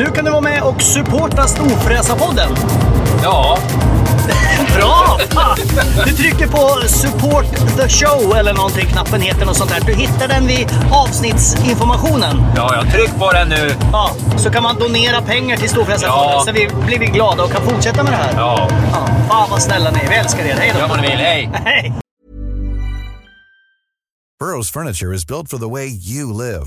Nu kan du vara med och supporta Storfräsarpodden. Ja, Bra! Fan! Du trycker på support the show eller någonting, knappen heter något sånt där. Du hittar den vid avsnittsinformationen. ja, jag tryck på den nu. Ja, så kan man donera pengar till Storfräsarfonden Ja. så vi blir vi glada och kan fortsätta med det här. Ja, Ja, fan vad snälla ni är. Vi älskar er. Hej då! gör vad ni vill. Hej! Hej! Burrow's furniture is built for the way you live.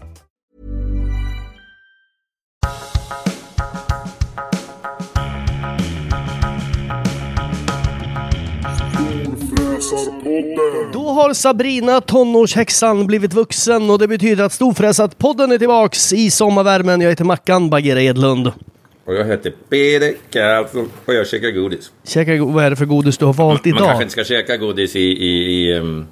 Då har Sabrina, tonårshäxan, blivit vuxen och det betyder att Storfräsat-podden är tillbaks i sommarvärmen. Jag heter Mackan Bagheera Edlund. Och jag heter Peder Karlsson och jag käkar godis. Käka, go- vad är det för godis du har valt Man kanske idag? inte ska käka godis i, i, i, um,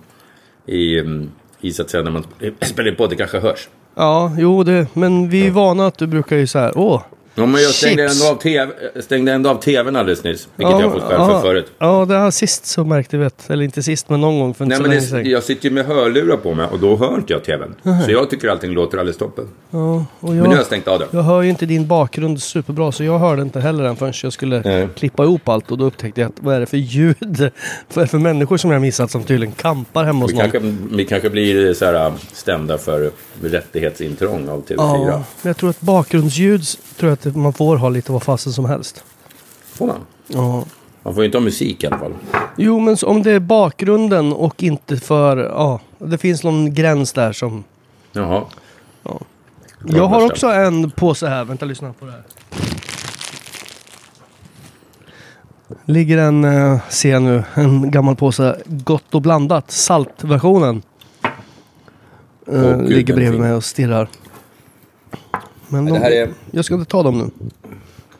i, um, i så att säga när man spelar in podd. Det kanske hörs. Ja, jo, det, men vi är vana att du brukar ju så här, åh. Ja, men jag stängde Chips. ändå, av TV, stängde ändå av tvn alldeles nyss. Vilket jag har fått skäll för ja, förut. Ja, det har sist så märkte vi att, eller inte sist men någon gång för inte Nej, så men länge sedan. jag sitter ju med hörlurar på mig och då hör inte jag tvn. Så jag tycker allting låter alldeles toppen. Ja, och Men nu har jag, jag stängt av det. jag hör ju inte din bakgrund superbra så jag hörde inte heller den förrän jag skulle Nej. klippa ihop allt och då upptäckte jag att vad är det för ljud? vad är det för människor som jag missat som tydligen kampar hemma hos Vi någon? kanske, vi kanske blir så här, stämda för rättighetsintrång av TV4. Ja, men jag tror att bakgrundsljud tror jag att man får ha lite vad fasen som helst. Får man? Ja. Man får ju inte ha musik i alla fall. Jo, men om det är bakgrunden och inte för... Ja, det finns någon gräns där som... Jaha. Jag har också en påse här. Vänta, lyssna på det här. Ligger en, eh, ser jag nu, en gammal påse Gott och blandat, saltversionen. Eh, Åh, gud, ligger bredvid mig och stirrar. Men Det de, här är- Jag ska inte ta dem nu.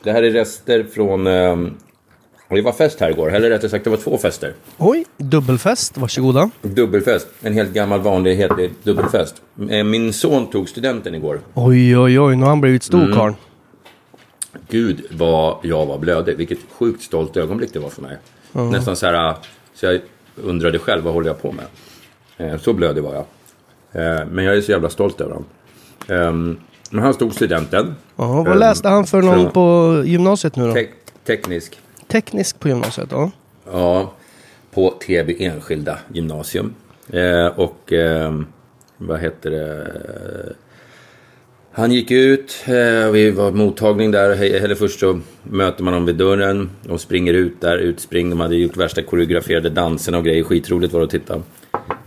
Det här är rester från... ehm, och det var fest här igår, eller rättare sagt det var två fester. Oj, dubbelfest, varsågoda. Dubbelfest, en helt gammal vanlig hederlig dubbelfest. Eh, Min son tog studenten igår. Oj, oj, oj, nu har han blivit stor Mm. karln. Gud vad jag var blödig. Vilket sjukt stolt ögonblick det var för mig. Nästan så här, så jag undrade själv, vad håller jag på med? Eh, Så blödig var jag. Eh, Men jag är så jävla stolt över honom. Ehm, Men han stod studenten. Ja, vad Ehm, läste han för någon från- på gymnasiet nu då? Te- teknisk. Teknisk på gymnasiet, ja. Ja, på TB Enskilda Gymnasium. Eh, och eh, vad heter det? Han gick ut, eh, vi var mottagning där. Eller först så möter man dem vid dörren. De springer ut där, utspring. De hade gjort värsta koreograferade danserna och grejer. Skitroligt var det att titta.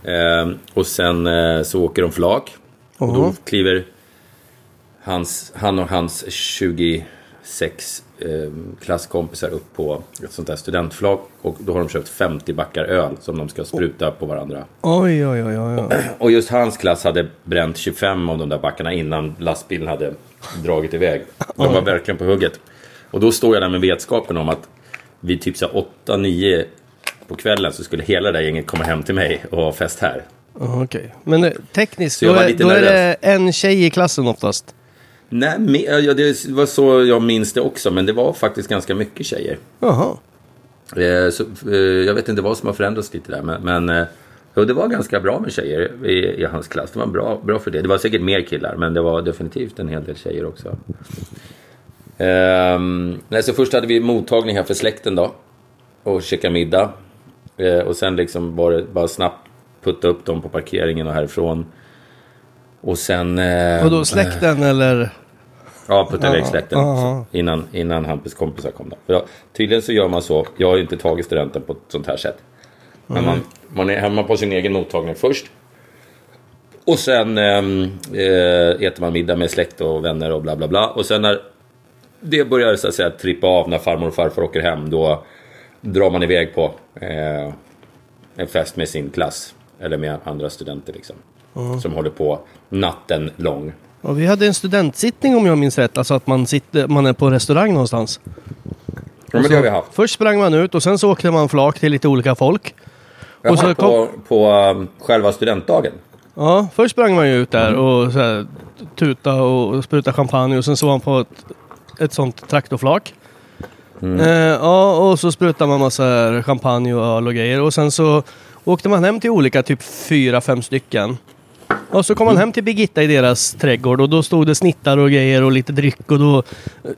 Eh, och sen eh, så åker de flak. Och då kliver hans, han och hans 26 eh, klasskompisar upp på ett sånt där studentflak. Och då har de köpt 50 backar öl som de ska spruta på varandra. Oj, oj, oj, oj. oj. Och just hans klass hade bränt 25 av de där backarna innan lastbilen hade dragit iväg. De var verkligen på hugget. Och då står jag där med vetskapen om att vid typ så 8-9 på kvällen så skulle hela det där gänget komma hem till mig och ha fest här. Okej. Men eh, tekniskt, då, är, då är det en tjej i klassen oftast. Nej, me- ja, det var så jag minns det också, men det var faktiskt ganska mycket tjejer. Jaha. Eh, så, eh, jag vet inte vad som har förändrats lite där, men, men eh, det var ganska bra med tjejer i, i hans klass. Det var bra, bra för det. Det var säkert mer killar, men det var definitivt en hel del tjejer också. Ehm, nej, så först hade vi mottagning här för släkten då. Och käka middag. Eh, och sen liksom var det bara snabbt putta upp dem på parkeringen och härifrån. Och sen... Eh, Och då släkten eller? Ja, putta iväg Ja, släkten ja. innan, innan Hampus kompisar kom. Då. För tydligen så gör man så. Jag har ju inte tagit studenten på ett sånt här sätt. Men man, man är hemma på sin egen mottagning först. Och sen ehm, eh, äter man middag med släkt och vänner och bla bla bla. Och sen när det börjar så att säga trippa av när farmor och farfar åker hem. Då drar man iväg på eh, en fest med sin klass. Eller med andra studenter liksom. Som håller på natten lång. Och vi hade en studentsittning om jag minns rätt. Alltså att man, sitter, man är på restaurang någonstans. Ja, men det har vi haft. Först sprang man ut och sen så åkte man flak till lite olika folk. Jaha, Och så på, på um, själva studentdagen. Ja, först sprang man ju ut där och så här, tuta och spruta champagne och sen såg man på ett, ett sånt traktorflak. Mm. Eh, ja, och så sprutade man massa champagne och öl och grejer och sen så åkte man hem till olika, typ fyra, fem stycken. Och så kom man hem till Birgitta i deras trädgård och då stod det snittar och grejer och lite dryck och då eh,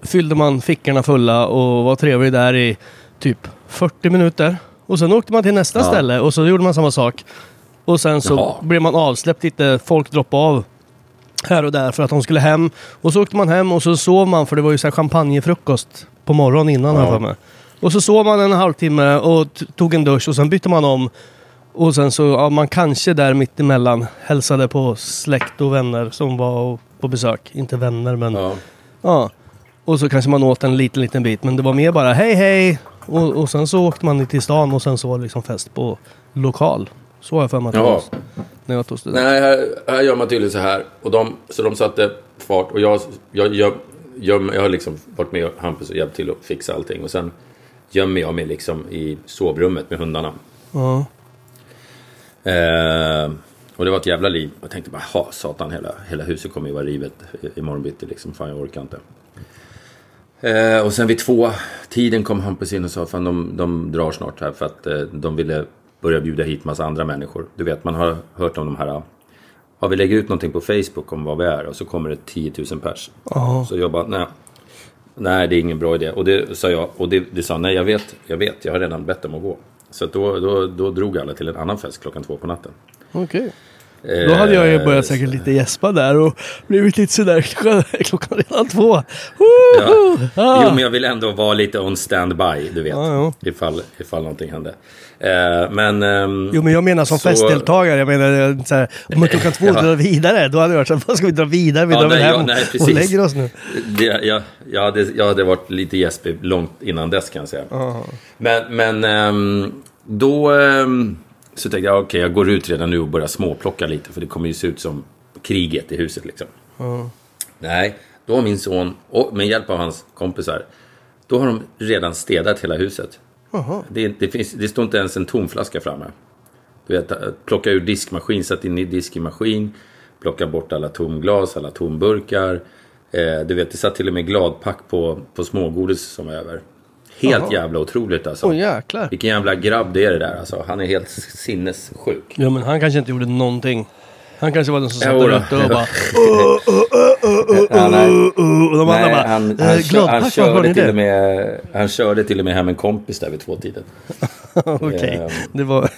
fyllde man fickorna fulla och var trevlig där i typ 40 minuter. Och sen åkte man till nästa Ja. ställe och så gjorde man samma sak. Och sen så Jaha. blev man avsläppt lite, folk droppade av här och där för att de skulle hem. Och så åkte man hem och så sov man för det var ju så här champagnefrukost på morgonen innan Ja. här för mig. Och så sov man en halvtimme och tog en dusch och sen bytte man om. Och sen så, ja man kanske där mitt emellan hälsade på släkt och vänner som var på besök. Inte vänner men ja. Ja. Och så kanske man åt en liten, liten bit. Men det var mer bara hej hej. Och, och sen så åkte man till stan och sen så var det liksom fest på lokal. Så har jag för mig att det var när jag tog student. Nej, här, här gör man tydligen så här. Och de, så de satte fart. Och jag, jag, jag, jag, jag har liksom varit med Hampus och hjälpt till att fixa allting. Och sen gömmer jag mig liksom i sovrummet med hundarna. Ja. Eh, och det var ett jävla liv. Jag tänkte bara, ha satan, hela, hela huset kommer ju vara rivet i- imorgon bitti liksom. Fan, jag orkar inte. Eh, och sen vid två tiden kom Hampus in och sa, fan de, de drar snart här för att eh, de ville börja bjuda hit massa andra människor. Du vet, man har hört om de här, ja vi lägger ut någonting på Facebook om vad vi är och så kommer det 10 000 pers. Ja. Så jag bara, nej. Nej, det är ingen bra idé. Och det sa jag. Och det, det sa nej, jag vet, jag vet, jag har redan bett dem att gå. Så att då, då, då drog alla till en annan fest klockan två på natten. Okej. Då hade jag ju Eh, börjat säkert lite gäspa där och blivit lite sådär klockan, klockan redan två. Ja. Ah. Jo, men jag vill ändå vara lite on standby, du vet. Ja, Ifall, ifall någonting hände. Eh, men... ehm, Jo men jag menar som så- festdeltagare. Jag menar eh, såhär, om man klockan två Ja. drar vidare. Då hade jag varit såhär, vad ska vi dra vidare? Vi Ja, drar väl nej, hem ja, nej, och lägger oss nu. Det, jag, jag, hade, jag hade varit lite gäspig långt innan dess kan jag säga. Men, men ehm, då ehm, så tänkte jag, okej jag går ut redan nu och börjar småplocka lite. För det kommer ju se ut som kriget i huset liksom. Nej, då har min son, och med hjälp av hans kompisar, då har de redan städat hela huset. Det, det, finns, det står inte ens en tom flaska framme. Du vet, plocka ur diskmaskin, satt in i diskmaskin, plocka bort alla tomglas, alla tomburkar. Eh, du vet, det satt till och med gladpack på, på smågodis som var över. Helt jävla otroligt alltså. Åh jäklar. Vilken jävla grabb det är det där alltså. Han är helt sinnessjuk. Ja men han kanske inte gjorde någonting. Han kanske var den som satt Jo där då. ute och bara... Och de andra bara... han, eh, han, kö- han, körde till och med, han körde till och med hem en kompis där vid tvåtiden. Okej, Ehm, det var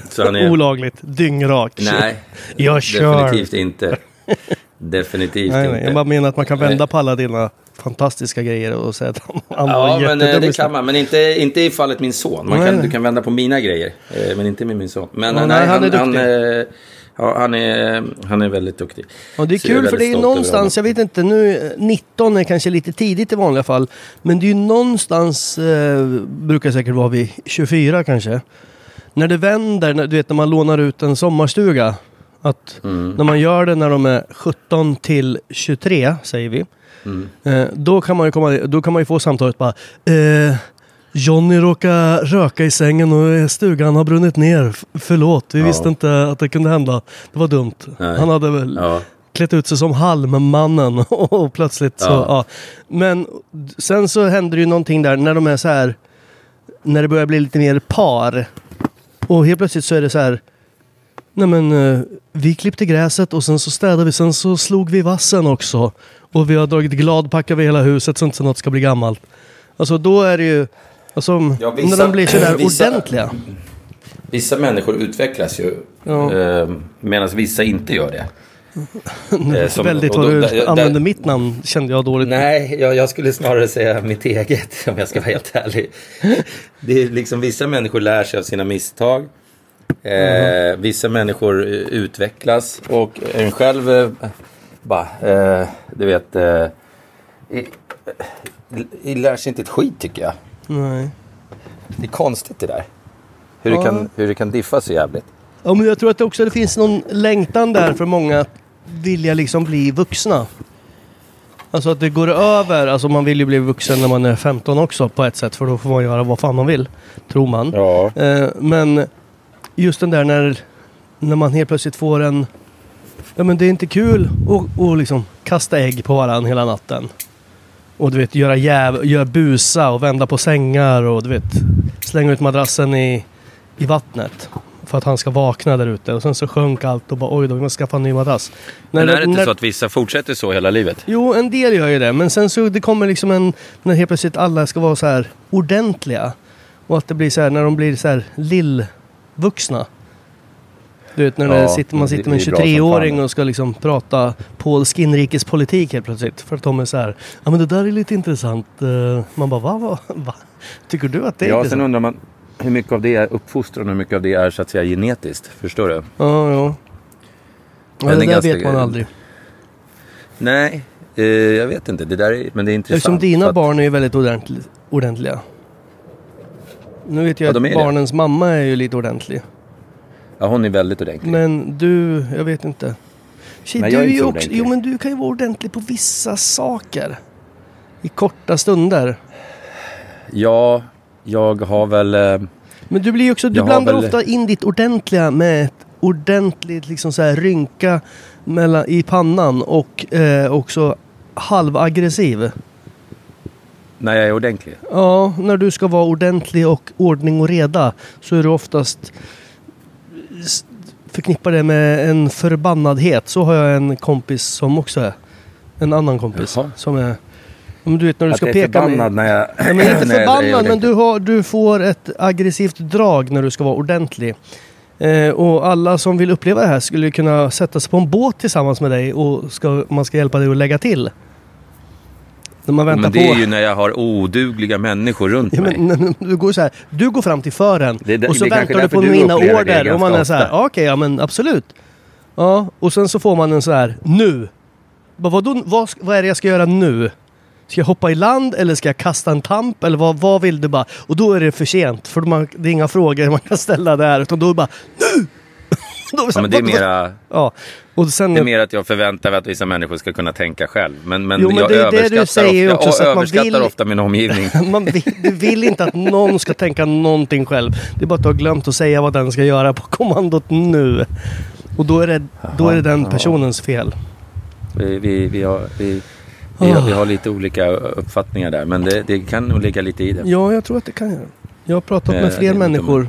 olagligt. Dyngrak. Nej, Jag kör. definitivt inte. Definitivt Nej, inte. jag bara menar att man kan vända på alla dina fantastiska grejer och säga att han, han Ja, var men eh, det kan man. Men inte, inte i fallet min son. Man Nej, kan, du kan vända på mina grejer. eh, Men inte med min son. Men Ja, eh, nej, han han, är han, duktig. eh, ja, han, är, han är väldigt duktig. Ja, det är Så jag är kul för det är någonstans, jag vet inte, nu eh, 19 är kanske lite tidigt i vanliga fall. Men det är ju någonstans, eh, brukar säkert vara vid 24 kanske. När det vänder, när, du vet när man lånar ut en sommarstuga. Att Mm. när man gör det när de är 17 till 23, säger vi. Mm. Eh, då, kan man ju komma, då kan man ju få samtalet bara eh, Johnny råkade röka i sängen och stugan har brunnit ner. Förlåt, vi Ja. visste inte att det kunde hända. Det var dumt. Nej. Han hade väl Ja. klätt ut sig som Halmmannen och plötsligt så, Ja. ja. Men sen så händer det ju någonting där när de är så här, när det börjar bli lite mer par. Och helt plötsligt så är det så här, nej men eh, vi klippte gräset och sen så städade vi, sen så slog vi vassen också. Och vi har dragit gladpack över hela huset så så något ska bli gammalt. Alltså då är det ju, alltså Ja, vissa- när de blir sådär vissa- ordentliga. Vissa människor utvecklas ju Ja. eh, medan vissa inte gör det. Eh, som- Väldigt vad du där- där- använde mitt namn kände jag dåligt. Nej, jag, jag skulle snarare säga mitt eget om jag ska vara helt ärlig. Det är liksom vissa människor lär sig av sina misstag. Eh, Vissa människor eh, utvecklas och en själv eh, bara, eh, du vet, eh, i, i, lär sig inte ett skit tycker jag. Nej. Det är konstigt det där. Hur, Ja. det, kan, hur det kan diffa så jävligt. Ja, men jag tror att det också det finns någon längtan där för många att vilja liksom bli vuxna. Alltså att det går över. Alltså man vill ju bli vuxen när man är 15 också på ett sätt. För då får man göra vad fan man vill. Tror man. Ja. Eh, men just den där när, när man helt plötsligt får en... Ja men det är inte kul att att liksom kasta ägg på varandra hela natten. Och du vet göra, jäv, göra busa och vända på sängar och du vet slänga ut madrassen i, i vattnet. För att han ska vakna där ute. Och sen så sjönk allt och bara oj då, vi måste skaffa en ny madrass. När Men är det inte när- så att vissa fortsätter så hela livet? Jo, en del gör ju det. Men sen så det kommer liksom en... När helt plötsligt alla ska vara så här ordentliga. Och att det blir så här när de blir så här lillvuxna. Du vet när Ja, sitter, man sitter med en det är bra som 23-åring fan. och ska liksom prata polsk inrikespolitik helt plötsligt. För att de är så här, ja men det där är lite intressant. Eh, Man bara, va? va, va? Tycker du att det är Ja, sen intressant? undrar man hur mycket av det är uppfostran och hur mycket av det är så att säga genetiskt. Förstår du? Ja, ja. Ja, Men det det är där ganska- vet man aldrig. Nej, eh, jag vet inte. Det där är, men det är intressant. Eftersom dina att- barn är ju väldigt ordentlig, ordentliga. Nu vet jag Ja, att är det. barnens mamma är ju lite ordentlig. Ja, hon är väldigt ordentlig. Men du, jag vet inte. Shit, Nej, du jag är inte också, ordentlig. jo men du kan ju vara ordentlig på vissa saker. I korta stunder. Ja, jag har väl... Eh, Men du blir också, du blandar väl- ofta in ditt ordentliga med ett ordentligt liksom så här rynka mellan, i pannan och eh, också halvaggressiv. När jag är ordentlig. Ja, när du ska vara ordentlig och ordning och reda så är du oftast förknippar det med en förbannadhet. Så har jag en kompis som också är. En annan kompis Jaha. som är... Men du vet när du Att ska jag är peka förbannad när jag... Ja, men inte förbannad, men du, har, du får ett aggressivt drag när du ska vara ordentlig. Eh, och alla som vill uppleva det här skulle kunna sätta sig på en båt tillsammans med dig och ska, man ska hjälpa dig att lägga till. När man väntar Men det på... är ju när jag har odugliga människor runt Ja, mig. men, du, går så här, du går fram till fören Det och så väntar du på du mina order och man är så här, ja, okej, ja men absolut. Ja, och sen så får man en så här, nu. Bara, vadå, vad, vad är det jag ska göra nu? Ska jag hoppa i land eller ska jag kasta en tamp? Eller vad, vad vill du bara? Och då är det för sent, för man, det är inga frågor man kan ställa där, utan då är det bara, nu! Så Ja, men det är mera... Ja, och sen... Det är mer att jag förväntar mig att vissa människor ska kunna tänka själv. Men, men, Jo, men jag det är det du säger ofta, också, jag överskattar vill- ofta min omgivning. Man vill, du vill inte att någon ska tänka någonting själv. Det är bara att du har glömt att säga vad den ska göra på kommandot nu. Och då är det, då är det den personens fel. Vi, vi, vi, har, vi, vi, har, vi har lite olika uppfattningar där. Men det, det kan nog ligga lite i det. Ja, jag tror att det kan göra. Jag har pratat Eh, med det fler är inte människor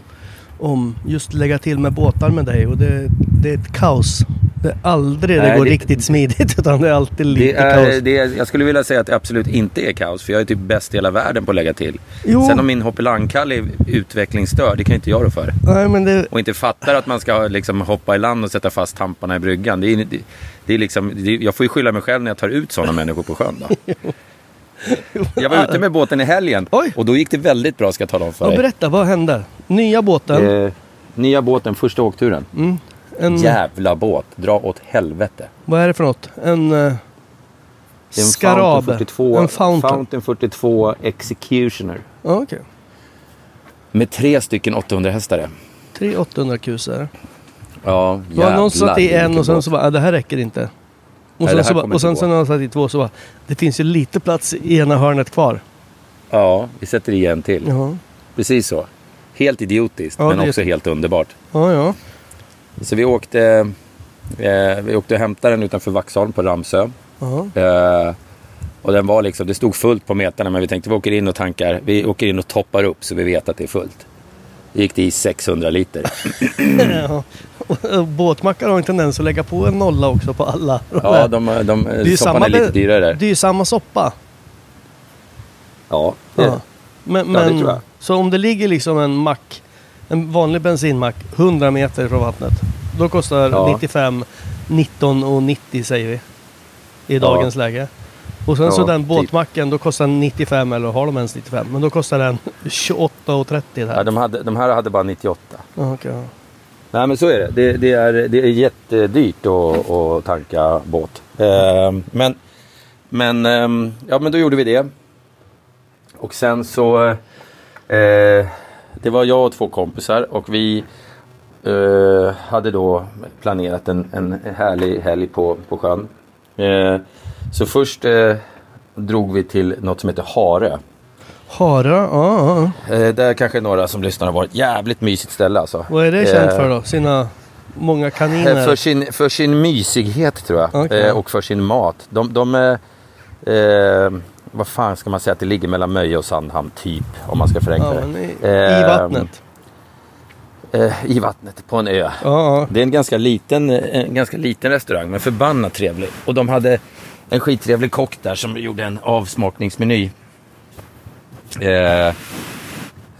om just lägga till med båtar med dig och det, det är ett kaos. Det är aldrig det Nej, går det- riktigt smidigt utan det är alltid Det lite är, kaos. det är, jag skulle vilja säga att det absolut inte är kaos. För jag är typ bäst i hela världen på att lägga till. Jo. Sen om min hoppelangkalle är utvecklingsstörd, det kan inte jag rå för. Nej, men det, Och inte fattar att man ska liksom hoppa i land och sätta fast tamparna i bryggan. Det är, det, det är liksom, det, jag får ju skylla mig själv när jag tar ut sådana människor på sjön. Då. Jag var ute med båten i helgen Oj. och då gick det väldigt bra ska jag tala om för ja, dig. berätta, vad hände? Nya båten. Eh, nya båten, första åkturen. en, Jävla båt, dra åt helvete. vad är det för något? En... Det är en Skarab. Fountain 42, En fountain. Fountain 42 Executioner. Ja, okej. Med tre stycken 800 hästare. Tre 800 kusar. Ja, Det var någon som satt i en och sen så bara, "Ah, det här räcker inte. Och sen, så, bara, och sen så när han satt i två så bara, det finns ju lite plats i ena hörnet kvar. Ja, vi sätter i en till. Ja, Precis så. Helt idiotiskt, Ja, men det är- också helt underbart. ja. ja. Så vi åkte Eh, vi åkte och hämtade den utanför Vaxholm på Ramsö. Eh, och den var liksom, det stod fullt på metarna men vi tänkte vi åker in och tankar. Vi åker in och toppar upp så vi vet att det är fullt. Gick det i 600 liter. Ja. Båtmackar har en tendens att lägga på en nolla också på alla. Ja, de, de, det är ju soppan samma, är lite dyrare där. Det är ju samma soppa. Ja, det, Ja. Men, Ja, det men, tror jag. Så om det ligger liksom en mack, en vanlig bensinmack 100 meter från vattnet. Då kostar Ja. 95, 19 och 90 säger vi. I dagens läge. Och sen Ja, så den typ. båtmacken, då kostar den 95 eller har de ens 95? Men då kostar den 28 och 30 där. ja, de, hade, de här hade bara 98. Ja, okej, ja. Nej men så är det. Det, det, är, det är jättedyrt att, att tanka båt. Eh, men, men, ehm, ja, men då gjorde vi det. Och sen så... Eh, det var jag och två kompisar och vi eh, hade då planerat en, en härlig helg på, på sjön. Eh, så först eh, drog vi till något som heter Harö. Hara, ja, ja. Eh, där kanske några som lyssnar har varit jävligt mysigt ställe alltså. Vad är det känt Eh, för då? Sina många Eh, kaniner? För sin, för sin mysighet tror jag. Okej. Eh, och för sin mat. De, de är... Eh, vad fan ska man säga att det ligger mellan Möje och Sandhamn typ. Om man ska förenkla ja, det. Eh, I vattnet? Eh, I vattnet på en ö. Ja, ja. Det är en ganska liten, en ganska liten restaurang men förbannat trevlig. Och de hade en skittrevlig kock där som gjorde en avsmakningsmeny. Eh,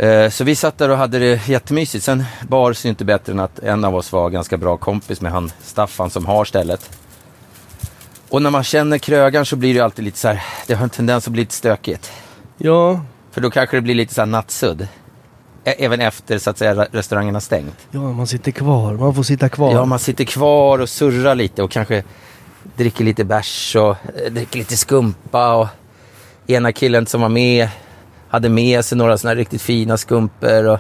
eh, så vi satt där och hade det jättemysigt. Sen bars ju inte bättre än att en av oss var ganska bra kompis med han Staffan som har stället. Och när man känner krögaren så blir det alltid lite så här, det har en tendens att bli lite stökigt. ja. För då kanske det blir lite så här nattsudd. Ä- Även efter så att säga re- restaurangen har stängt. Ja, man sitter kvar. Man får sitta kvar. Ja, man sitter kvar och surrar lite och kanske dricker lite bärs och eh, dricker lite skumpa. Och ena killen som var med hade med sig några sådana riktigt fina skumpor. Och,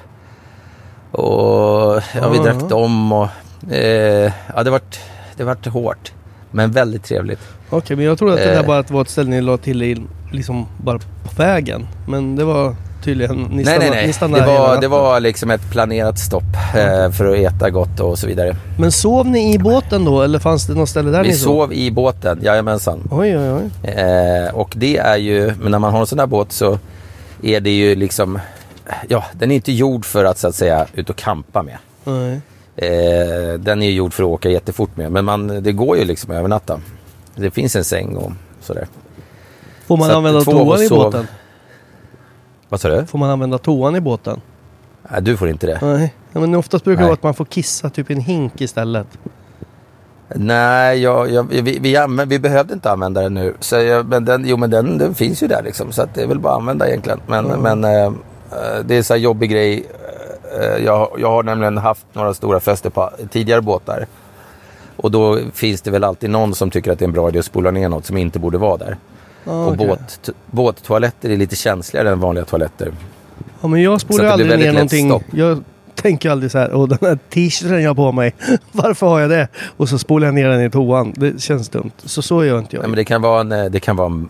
och ja, vi drack dem och eh, ja, det vart, det vart hårt. Men väldigt trevligt. Okej, men jag trodde att det där Eh. bara var ett ställe ni la till i, liksom bara på vägen. Men det var tydligen, ni nej, nej, Ni nej. stannade Det var, det var liksom ett planerat stopp eh, för att äta gott och så vidare. Men sov ni i båten då eller fanns det något ställe där Vi ni sov? sov i båten, jajamensan. Oj, oj, oj. Eh, och det är ju, men när man har en sån här båt så är det ju liksom, ja, den är inte gjord för att så att säga ut och kampa med. Nej. Eh, den är ju gjord för att åka jättefort med, men man, det går ju liksom att övernatta. Det finns en säng och sådär. Får man Så använda toan i båten? Vad sa du? Får man använda toan i båten? Nej, du får inte det. Nej. Ja, men oftast brukar det Nej. vara att man får kissa typ i en hink istället. Nej, jag, jag, vi, vi, använder, vi behövde inte använda den nu. Så jag, men den, jo, men den, den finns ju där liksom. Så att det är väl bara att använda egentligen. Men, men eh, eh, det är en så här jobbig grej. Eh, jag, jag har nämligen haft några stora fester på tidigare båtar. Och då finns det väl alltid någon som tycker att det är en bra idé att spola ner något som inte borde vara där. Ja, och okej. båt, båttoaletter är lite känsligare än vanliga toaletter. Ja, men jag spolar aldrig ner någonting. Jag tänker aldrig så här, åh den här t-shirten jag har på mig, varför har jag det? Och så spolar jag ner den i toan. Det känns dumt. Så så gör inte jag. Nej, men det kan vara en, eh, det kan vara en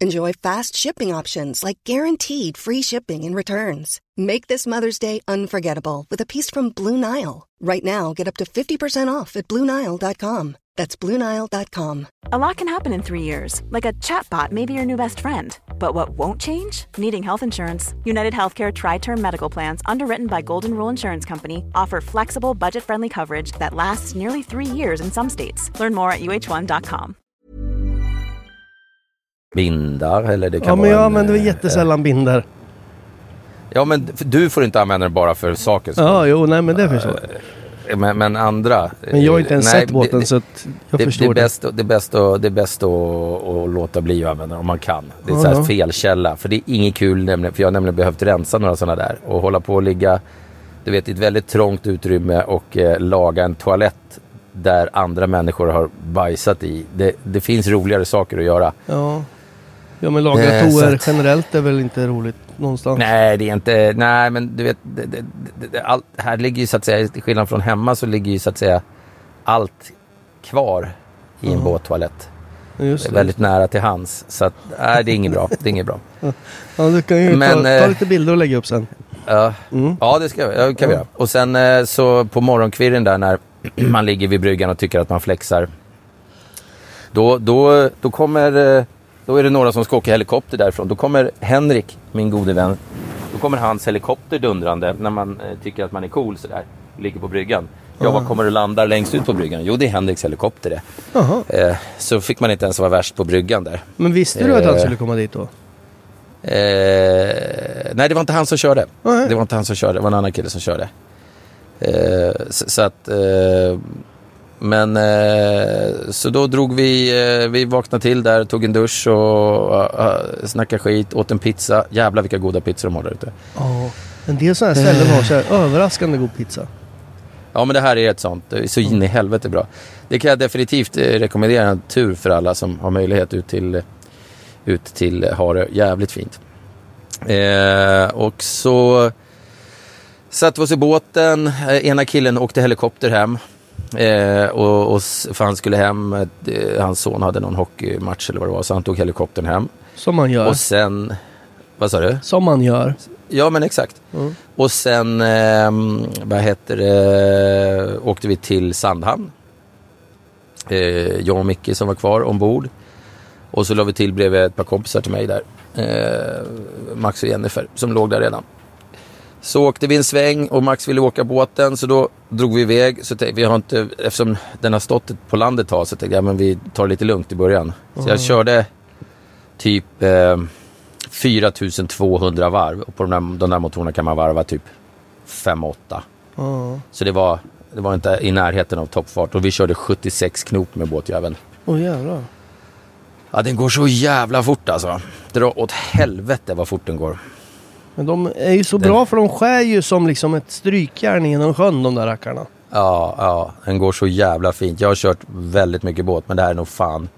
Enjoy fast shipping options like guaranteed free shipping and returns. Make this Mother's Day unforgettable with a piece from Blue Nile. Right now, get up to 50% off at BlueNile.com. That's BlueNile.com. A lot can happen in three years, like a chatbot may be your new best friend. But what won't change? Needing health insurance. United Healthcare Tri Term Medical Plans, underwritten by Golden Rule Insurance Company, offer flexible, budget friendly coverage that lasts nearly three years in some states. Learn more at uh1.com. Bindar eller det kan Ja, men vara jag en, använder eh, jättesällan binder. Ja, men du får inte använda den bara för saken. Ja, jo, nej men det förstår jag. Men, men andra... Men jag har inte ens nej, sett båten det, så att jag det, det, förstår är det. bäst, det är bäst, att, det är bäst att, att låta bli att använda den om man kan. Det är Ja, så felkälla. För det är inget kul nämligen, för jag har nämligen behövt rensa några sådana där. Och hålla på och ligga, du vet, i ett väldigt trångt utrymme och eh, laga en toalett där andra människor har bajsat i. Det, det finns roligare saker att göra. Ja. Ja, men laga Eh, toer att- generellt är väl inte roligt någonstans? Nej, det är inte, nej men du vet, det, det, det, allt, här ligger ju så att säga, till skillnad från hemma så ligger ju så att säga allt kvar i en båttoalett. Just Det är väldigt nära till hands. Så att, nej det är inget bra. Det är inget bra. Ja, du kan ju Men, ta, ta eh, lite bilder och lägga upp sen. Ja, ja det ska jag, ja, kan vi göra. Och sen eh, så på morgonkvirren där när man ligger vid bryggan och tycker att man flexar. Då, då, då kommer, då är det några som ska åka helikopter därifrån. Då kommer Henrik, min gode vän, då kommer hans helikopter dundrande när man eh, tycker att man är cool sådär. Ligger på bryggan. Ja, vad kommer du landa längst ut på bryggan? Jo, det är Henriks helikopter det. Jaha. Eh, så fick man inte ens vara värst på bryggan där. Men visste du att han eh, skulle komma dit då? Eh, nej, det var inte han som körde. Nej. Det var inte han som körde, det var en annan kille som körde. Eh, så, så att... Eh, men eh, så då drog vi, eh, vi vaknade till där, tog en dusch och uh, snackade skit, åt en pizza. Jävlar vilka goda pizzor de har där ute. Ja. En del sådana här ställen har så här överraskande god pizza. Ja men det här är ett sånt, det är så in i helvete bra. Det kan jag definitivt eh, rekommendera en tur för alla som har möjlighet ut till, ut till Harö. Jävligt fint. Eh, och så satte vi oss i båten, eh, ena killen åkte helikopter hem. Eh, och, och för han skulle hem, eh, hans son hade någon hockeymatch eller vad det var, så han tog helikoptern hem. Som man gör. Och sen, vad sa du? Som man gör. Ja men exakt. Mm. Och sen, eh, vad heter det, åkte vi till Sandhamn. Eh, jag och Micke som var kvar ombord. Och så la vi till bredvid ett par kompisar till mig där. Eh, Max och Jennifer som låg där redan. Så åkte vi en sväng och Max ville åka båten så då drog vi iväg. Så tänkte, vi har inte, eftersom den har stått på landet ett tag så tänkte jag men vi tar det lite lugnt i början. Så jag körde typ eh, 4200 varv och på de där, de där motorerna kan man varva typ 5-8. Ja. Så det var, det var inte i närheten av toppfart och vi körde 76 knop med båtjäveln. Åh jävlar. Ja den går så jävla fort alltså. Dra åt helvete vad fort den går. Men de är ju så bra för de skär ju som liksom ett strykjärn genom sjön de där rackarna. Ja, ja, den går så jävla fint. Jag har kört väldigt mycket båt men det här är nog fan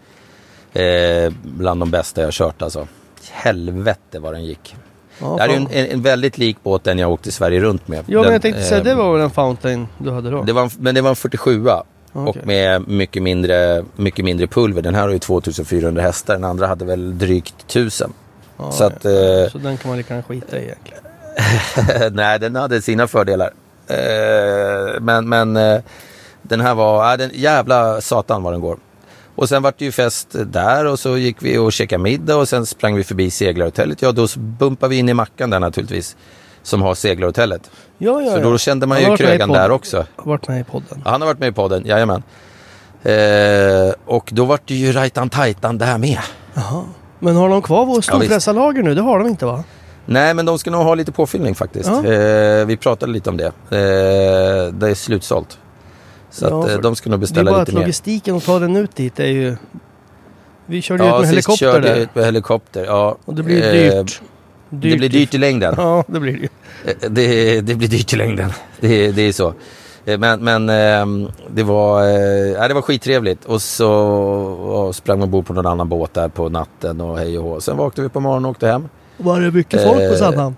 eh, bland de bästa jag har kört alltså. Helvete vad den gick. Ja, det här är ju fan. en, en, en väldigt lik båt den jag åkte Sverige runt med. Ja men den, jag tänkte säga, eh, det var väl en fountain du hade då? Det var en, men det var en 47 Okej. och med mycket mindre, mycket mindre pulver. Den här har ju 2400 hästar, den andra hade väl drygt 1000. Ja, så att, ja. eh, Så den kan man lika gärna skita i egentligen. nej den hade sina fördelar. Eh, men men eh, den här var, äh, den jävla satan vad den går. Och sen vart det ju fest där och så gick vi och käkade middag och sen sprang vi förbi seglarhotellet. Ja då bumpade vi in i mackan där naturligtvis. Som har seglarhotellet. Ja, ja, Så då kände man Han ju krögan där också. Har varit med i podden. Ja, han har varit med i podden, jajamän. Eh, och då vart det ju rajtan tajtan där med. Jaha. Men har de kvar vår storfräsarlager nu? Det har de inte va? Nej, men de ska nog ha lite påfyllning faktiskt. Ja. Eh, vi pratade lite om det. Eh, det är slutsålt. Så Ja, att, eh, de ska nog Det är beställa bara lite att mer. logistiken att ta den ut dit är ju... Vi körde ut Ja, med sist helikopter körde där. ut med helikopter. Ja. Och det blir ju Eh, dyrt. Det blir dyrt i längden. Ja, det blir det. Eh, Det, det blir dyrt i längden. Det, det är så. Eh, Men, men ehm, det, var, eh, det var skittrevligt. Och så och sprang ombord på någon annan båt där på natten och hej och hå. Sen vaknade vi på morgonen och åkte hem. Var det mycket folk på Eh, Sandhamn?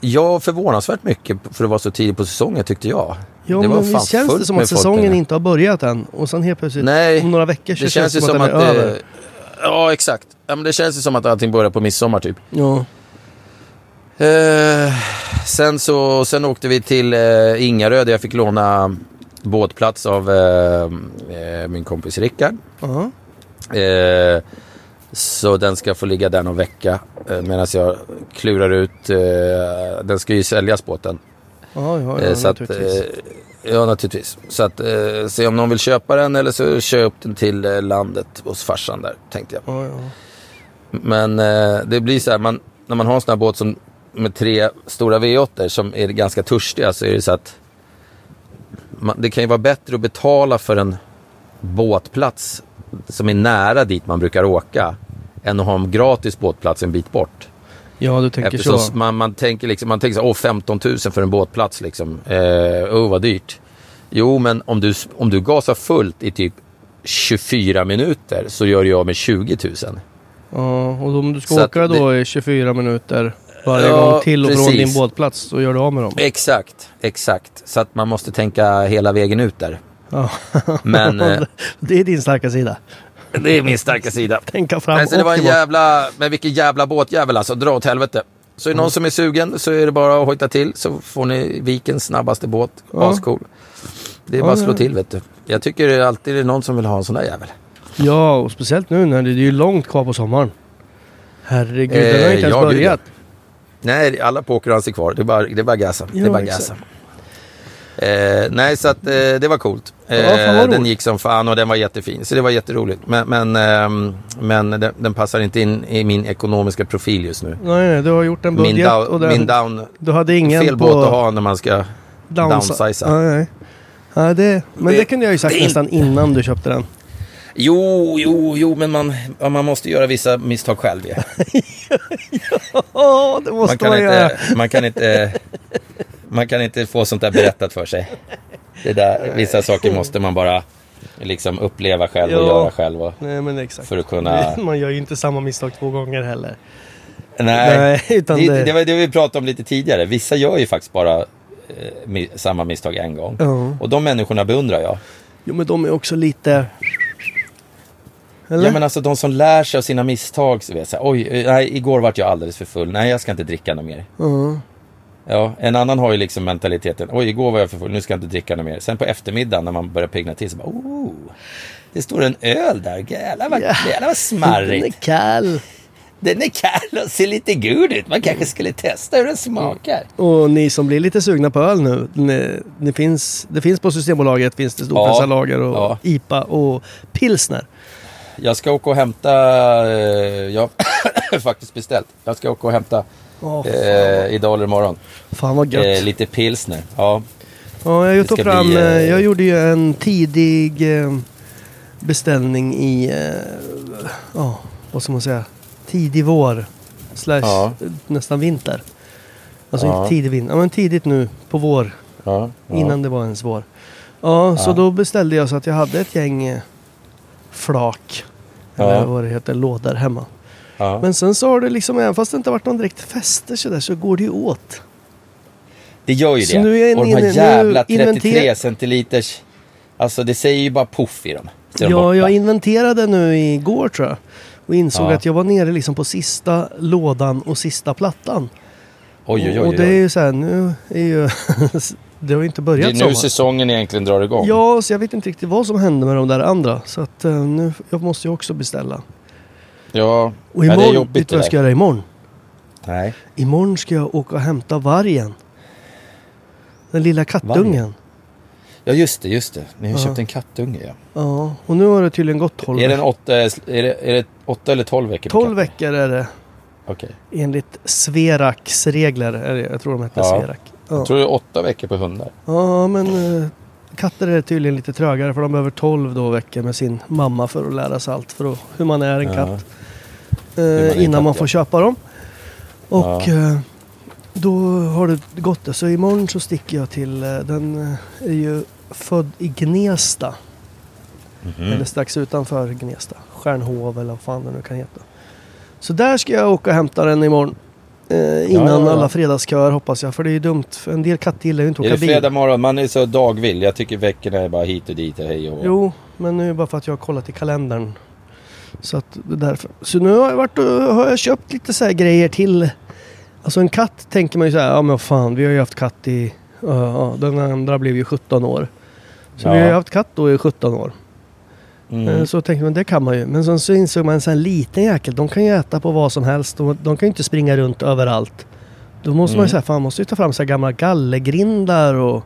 Ja, förvånansvärt mycket för att vara så tidigt på säsongen tyckte jag. Ja, det var men visst känns det som att säsongen där. inte har börjat än. Och sen helt plötsligt Nej, om några veckor så det känns det som som att, att den är det- över. Ja, exakt. ja, men det känns ju som att allting börjar på midsommar typ. Ja. Eh, sen, så, sen åkte vi till eh, Ingarö där jag fick låna båtplats av eh, eh, min kompis Rickard. Ja. Eh, så den ska få ligga där någon vecka eh, medan jag klurar ut. Den ska ju säljas båten. Ja, ja, ja så att, naturligtvis. eh, ja, naturligtvis. Så att se om någon vill köpa den eller så upp den till landet hos farsan där, tänkte jag. ja, ja. Men det blir så här, man, när man har en sån här båt som, med tre stora V8 som är ganska törstiga så är det så att man, det kan ju vara bättre att betala för en båtplats som är nära dit man brukar åka än att ha en gratis båtplats en bit bort. ja, du tänker Eftersom så. man, man tänker liksom, man tänker så, åh 15 000 för en båtplats liksom. Eh, oh vad dyrt. Jo, men om du, om du gasar fullt i typ 24 minuter så gör jag med 20 000. Ja, och om du ska Så åka då det- i 24 minuter varje Ja, gång till och från precis. din båtplats så gör du av med dem. Exakt, exakt. Så att man måste tänka hela vägen ut där. Ja. Men eh, det är din starka sida. det är min starka sida. Tänka fram Men så det var en jävla, men vilken jävla båtjävel alltså, dra åt helvete. Så är det någon som är sugen så är det bara att hojta till så får ni vikens snabbaste båt. Ja. Ascool. Det är bara att slå till vet du. Jag tycker det är alltid det är någon som vill ha en sån där jävel. Ja, och speciellt nu när det är långt kvar på sommaren. Herregud, den har Eh, inte ens ja, gud, börjat. Nej, alla pokerans är kvar. Det är bara, det är bara gasa. det Ja, är bara gasa. Eh, nej, så att eh, det var coolt. Eh, Ja, den gick som fan och den var jättefin. Så det var jätteroligt. Men, men, ehm, men den, den passar inte in i min ekonomiska profil just nu. Nej, nej, du har gjort en Min, budget down, och den, min down... du hade ingen fel på båt att ha när man ska downsi- downsiza. Nej, nej. Ja, det, men det, Det- kunde jag ju sagt det nästan innan du köpte den. Jo, jo, jo, men man, man måste göra vissa misstag själv. Ja. Ja, det måste Man, kan man göra. inte, man, kan inte, man kan inte få sånt där berättat för sig. Det där, vissa saker måste man bara liksom uppleva själv och Ja. göra själv. Och, Nej, men exakt. för att kunna... Man gör ju inte samma misstag två gånger heller. Nej, Nej, utan det, det- det var det vi pratade om lite tidigare. Vissa gör ju faktiskt bara eh, samma misstag en gång. Ja. Och de människorna beundrar jag. Jo, men de är också lite... Eller? Ja men alltså de som lär sig av sina misstag. Så vet jag, Oj, eh, nej, igår vart jag alldeles för full. Nej, jag ska inte dricka något mer. Ja. Ja, en annan har ju liksom mentaliteten. Oj, igår var jag för full, nu ska jag inte dricka något mer. Sen på eftermiddagen när man börjar pigna till så bara, oh, det står en öl där. Jävlar vad, Ja. jävlar vad Den är smarrigt. kall. Den är kall och ser lite god ut. Man kanske skulle testa hur den smakar. Och ni som blir lite sugna på öl nu. Ni, det, finns, det finns på Systembolaget finns det storpressarlager och Ja. IPA och pilsner. Jag ska åka och hämta, eh, jag har faktiskt beställt. Jag ska åka och hämta Åh, eh, idag eller imorgon. Fan vad gött. Eh, lite pilsner. Ja, Ja, jag tog fram, bli, eh, jag gjorde ju en tidig eh, beställning i, eh, ja, vad ska man säga, tidig vår. Slash Ja. nästan vinter. Alltså Ja. inte tidig vinter, ja, men tidigt nu på vår. ja. Innan det var ens vår. Ja, så då beställde jag så att jag hade ett gäng flak. Ja. Eller vad det heter, lådor hemma. ja. Men sen så har det liksom, även fast det inte varit någon direkt fester så där så går det ju åt. Det gör ju Så det. nu är och de här inne- jävla 33 inventer- centiliters. Alltså det säger ju bara poff i dem. Ja, borta. jag inventerade nu igår tror jag. Och insåg Ja. att jag var nere liksom på sista lådan och sista plattan. Oj, oj, oj. och det är ju så här, nu är ju... det har ju inte Det börjat är nu sommar. säsongen egentligen drar igång. Ja, så jag vet inte riktigt vad som hände med de där andra. Så att eh, nu, jag måste ju också beställa. ja. Och ja, det är imorgon, jobbigt vet du vad jag det ska där. göra imorgon? Nej. Imorgon ska jag åka och hämta vargen. Den lilla kattungen. Ja, just det, just det. Ni har Ja. köpt en kattunge, ja. Ja, och nu har det tydligen gått 12 Är, den veckor. åtta, är, det, är det åtta eller tolv veckor? på 12 katten? veckor är det Okej. enligt Sveraks regler. Är det, jag tror de heter Ja. Sverak. Ja. Jag tror det är åtta veckor på hundar. Ja, men eh, katter är tydligen lite trögare för de behöver 12 då veckor med sin mamma för att lära sig allt för att, hur man är en Ja. katt. man Eh, en innan katt, man ja. får köpa dem. Och Ja. eh, då har det gått det. Så imorgon så sticker jag till, eh, den eh, är ju född i Gnesta. Mhm. Eller strax utanför Gnesta. Stjärnhov eller vad fan det nu kan heta. Så där ska jag åka och hämta den imorgon. Eh, innan ja, ja. alla fredagsköer hoppas jag. För det är ju dumt. En del katter gillar ju inte att Är åka det bil. fredag morgon? Man är så dagvill. Jag tycker veckorna är bara hit och dit och hej och. Jo, men nu är det bara för att jag har kollat i kalendern. Så att det är därför. Så nu har jag varit och har jag köpt lite så här grejer till. Alltså en katt tänker man ju så här, ja men fan vi har ju haft katt i, ja, ja, den andra blev ju 17 år. Så vi Ja. har ju haft katt då i 17 år. Mm. Eh, Så tänkte man det kan man ju. Men sen så insåg man en sån liten jäkel, de kan ju äta på vad som helst. De, de kan ju inte springa runt överallt. Då måste man Mm. ju säga, fan man måste ju ta fram så här gamla gallergrindar och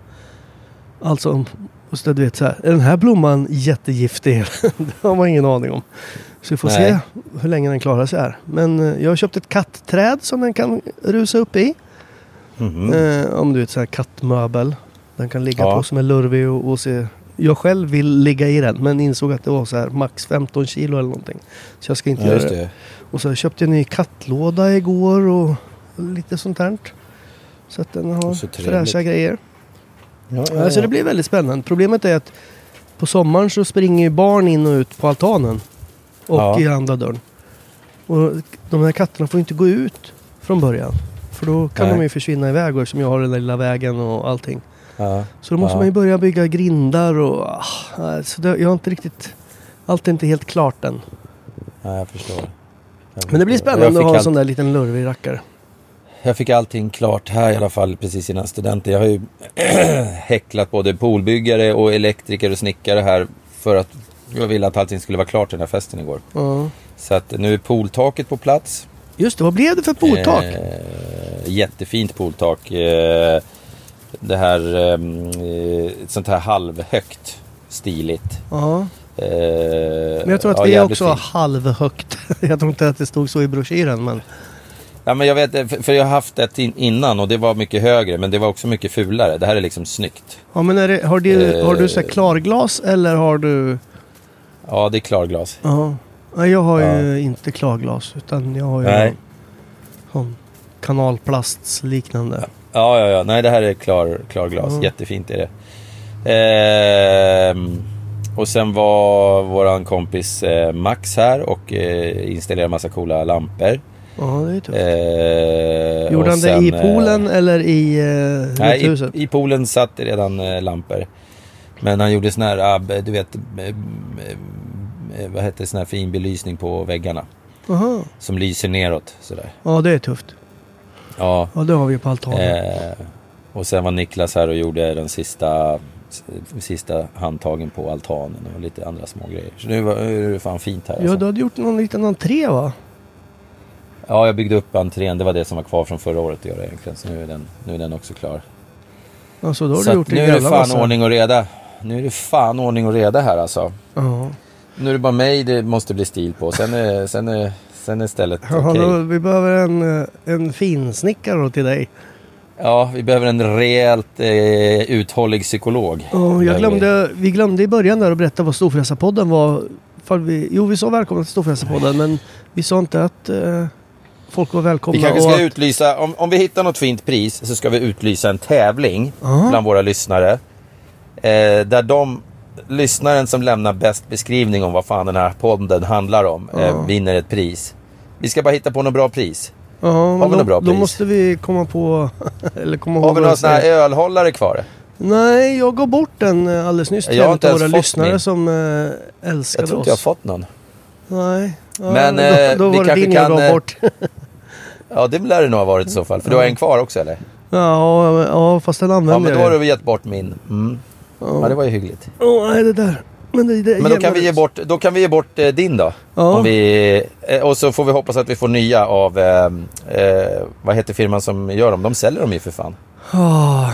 allt sånt. Och så du vet så här, är den här blomman jättegiftig? det har man ingen aning om. Så vi får Nej. se hur länge den klarar sig här. Men eh, jag har köpt ett kattträd som den kan rusa upp i. Mhm. Eh, om du vet så här kattmöbel. Den kan ligga Ja. på som är lurvig och, och se. Jag själv vill ligga i den men insåg att det var så här max 15 kilo eller någonting. Så jag ska inte Ja, göra det. det. Och så köpte jag en ny kattlåda igår och lite sånt här. Så att den har Så fräscha grejer. Ja, ja, ja. det blir väldigt spännande. Problemet är att på sommaren så springer ju barn in och ut på altanen. Och Ja. i andra dörren. Och de här katterna får inte gå ut från början. För då kan Nej. de ju försvinna iväg och som jag har den där lilla vägen och allting. Ja. Så då måste Ja. man ju börja bygga grindar och... ah, så det, jag har inte riktigt... Allt är inte helt klart än. Ja, jag förstår. Jag Men det blir spännande att ha en allt- sån där liten lurvig rackare. Jag fick allting klart här i alla fall precis innan studenten. Jag har ju häcklat både poolbyggare och elektriker och snickare här för att jag ville att allting skulle vara klart till den här festen igår. Ja. Så att nu är pooltaket på plats. Just det, vad blev det för pooltak? Eh, jättefint pooltak. Eh, det här, eh, ett sånt här halvhögt, stiligt. Ja. Eh, Men jag tror att ja, vi också fint. halvhögt. jag tror inte att det stod så i broschyren men... Ja, men jag vet, för- för jag har haft ett in, innan och det var mycket högre, men det var också mycket fulare. Det här är liksom snyggt. Ja men det, har, du, Eh. har du så klarglas eller har du... Ja, det är klarglas. Ja. Nej jag har Ja. ju inte klarglas utan jag har ju Nej. någon kanalplasts liknande. Ja, ja, ja. Nej, det här är klar, klarglas. Mm. Jättefint är det. Ehm, och sen var våran kompis eh, Max här och eh, installerade massa coola lampor. Ja det är tufft. Eh, Gjorde han det sen, i eh, poolen eller i eh, Nej, huset? i, i poolen satt det redan eh, lampor. Men han gjorde sån här, du vet, vad heter det, sån här fin belysning på väggarna. Aha. Som lyser neråt sådär. Ja det är tufft. Ja. Ja det har vi på altanen. Eh, och sen var Niklas här och gjorde den sista, sista handtagen på altanen och lite andra små grejer. Så nu, är det fan fint här. Ja Alltså. du hade gjort någon liten entré va? Ja, jag byggde upp entrén. Det var det som var kvar från förra året att göra egentligen. Så nu är den, nu är den också klar. Alltså då har så du gjort nu är det fan massa. ordning och reda. Nu är det fan ordning och reda här alltså. Ja. Nu är det bara mig det måste bli stil på. Sen är, sen är, sen är stället okej. Ja, då, vi behöver en, eh, en finsnickare till dig. Ja, vi behöver en rejält eh, uthållig psykolog. Ja, jag glömde, vi glömde i början där att berätta vad Storfräsarpodden var. Vi, jo, vi sa välkomna till Storfräsarpodden men vi sa inte att eh, folk var välkomna. Vi kanske ska att- utlysa, om, om vi hittar något fint pris så ska vi utlysa en tävling Ja. bland våra lyssnare. Eh, där de, lyssnaren som lämnar bäst beskrivning om vad fan den här podden handlar om, eh, vinner ett pris. Vi ska bara hitta på något bra pris. Ja, men vi då, något bra då pris? måste vi komma på... eller komma Har vi några jag sådana här ölhållare kvar? Nej, jag gav bort den eh, alldeles nyss till Jag har en inte av våra ens fått lyssnare min. som eh, älskade Jag tror inte jag har fått någon. Nej. Ja, Men, då, eh, då vi var det kanske din jag kan, gav eh, bort. Ja, det lär det nog ha varit i så fall. För du har en kvar också eller? ja, ja, fast den Ja, använder men då har jag du gett bort min. Mm. Ja, det var ju hyggligt. Åh, nej det där. Men, det, det, Men då kan vi ge bort, då kan vi ge bort eh, din då. Ja. Vi, eh, och så får vi hoppas att vi får nya av, eh, eh, vad heter firman som gör dem? De säljer dem ju för fan. Ah,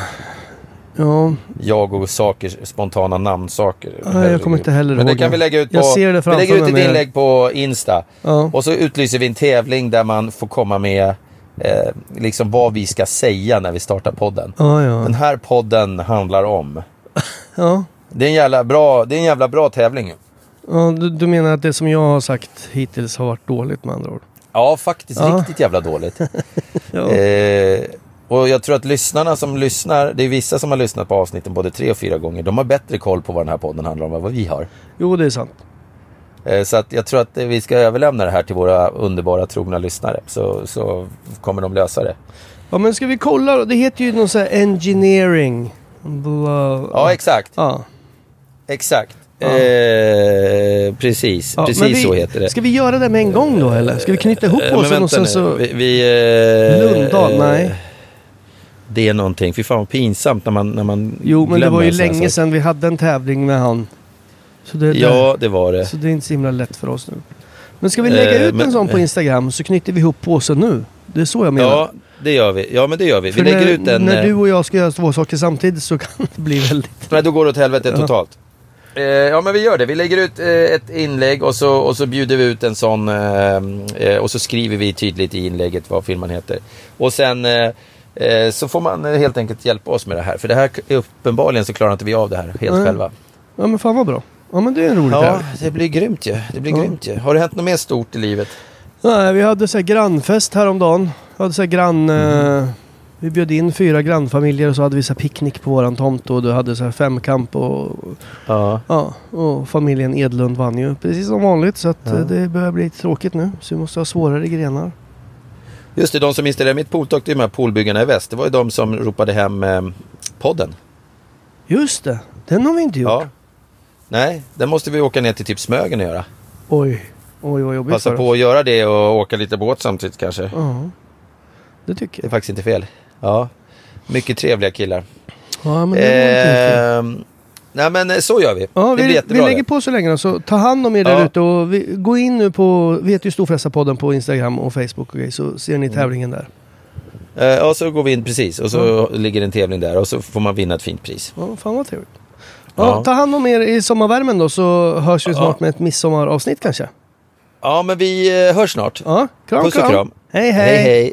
ja, Jag och saker, spontana namnsaker. Nej, jag kommer inte heller Men det ihåg kan vi lägga ut på, Jag ser det vi lägger ut ett med- inlägg på Insta. ja. Och så utlyser vi en tävling där man får komma med eh, liksom vad vi ska säga när vi startar podden. Ja, ja. Den här podden handlar om. ja. Det är en jävla bra, det är en jävla bra tävling. ja du, du menar att det som jag har sagt hittills har varit dåligt med andra ord? Ja, faktiskt Ja. riktigt jävla dåligt. Ja. Eh, och jag tror att lyssnarna som lyssnar, det är vissa som har lyssnat på avsnitten både tre och fyra gånger, de har bättre koll på vad den här podden handlar om än vad vi har. Jo, det är sant. Eh, så att jag tror att vi ska överlämna det här till våra underbara trogna lyssnare, så, så kommer de lösa det. Ja, men ska vi kolla då? Det heter ju någon sån här engineering. Bla... Ja, exakt. Ja. Exakt. Eh, precis, Ja, precis vi, så heter det. Ska vi göra det med en gång då eller? Ska vi knyta ihop Eh, oss och sen nu. så... Vi, vi, eh, Lundahl, nej. Det är någonting. Fy fan vad pinsamt när man, när man Jo, men det var ju länge sak. sedan vi hade en tävling med han. Så det, Ja, det var det. Så det är inte så himla lätt för oss nu. Men ska vi lägga Eh, ut men- en sån på Instagram så knyter vi ihop påsen nu. Det är så jag menar. Ja, det gör vi. Ja, men det gör vi. Vi För lägger när, ut en... när eh, du och jag ska göra två saker samtidigt så kan det bli väldigt... Nej, då går det åt helvete Ja. totalt. Eh, ja, men vi gör det. Vi lägger ut eh, ett inlägg och så, och så bjuder vi ut en sån eh, och så skriver vi tydligt i inlägget vad firman heter. Och sen så får man helt enkelt hjälpa oss med det här. För det här, uppenbarligen så klarar inte vi av det här helt Nej. själva. Ja men fan vad bra. Ja men det är en rolig Ja, det blir grymt ju. Det blir Ja. grymt ju. Har det hänt något mer stort i livet? Nej, vi hade så här grannfest häromdagen. Vi hade så här grann... Mhm. Eh, vi bjöd in fyra grannfamiljer och så hade vi så här picknick på våran tomt och du hade så här femkamp och... Ja. Ja, och familjen Edlund vann ju precis som vanligt så att Ja. eh, det börjar bli lite tråkigt nu. Så vi måste ha svårare grenar. Just det, de som installerade mitt pooltak, är de här poolbyggarna i väst. Det var ju de som ropade hem eh, podden. Just det, den har vi inte gjort. Ja. Nej, den måste vi åka ner till typ Smögen och göra. Oj, oj vad jobbigt Passa på att göra det och åka lite båt samtidigt kanske. Ja, det tycker Det är jag. faktiskt inte fel. Ja, mycket trevliga killar. Ja, men det. Ehm, nej men eh, så gör vi. Ja, vi, vi lägger det. på så länge då, så ta hand om er där Ja. ute och vi, gå in nu på, vi heter ju Storfräsarpodden på Instagram och Facebook och grejer, så ser Mm. ni tävlingen där. Eh, Ja, så går vi in precis och så ligger en tävling där och så får man vinna ett fint pris. Ja, fan vad trevligt. Ja, Ja. Ta hand om er i sommarvärmen då så hörs vi snart med ett midsommaravsnitt kanske. Ja, men vi eh, hörs snart. Ja, kram Puss och kram. kram. Hej hej. hej.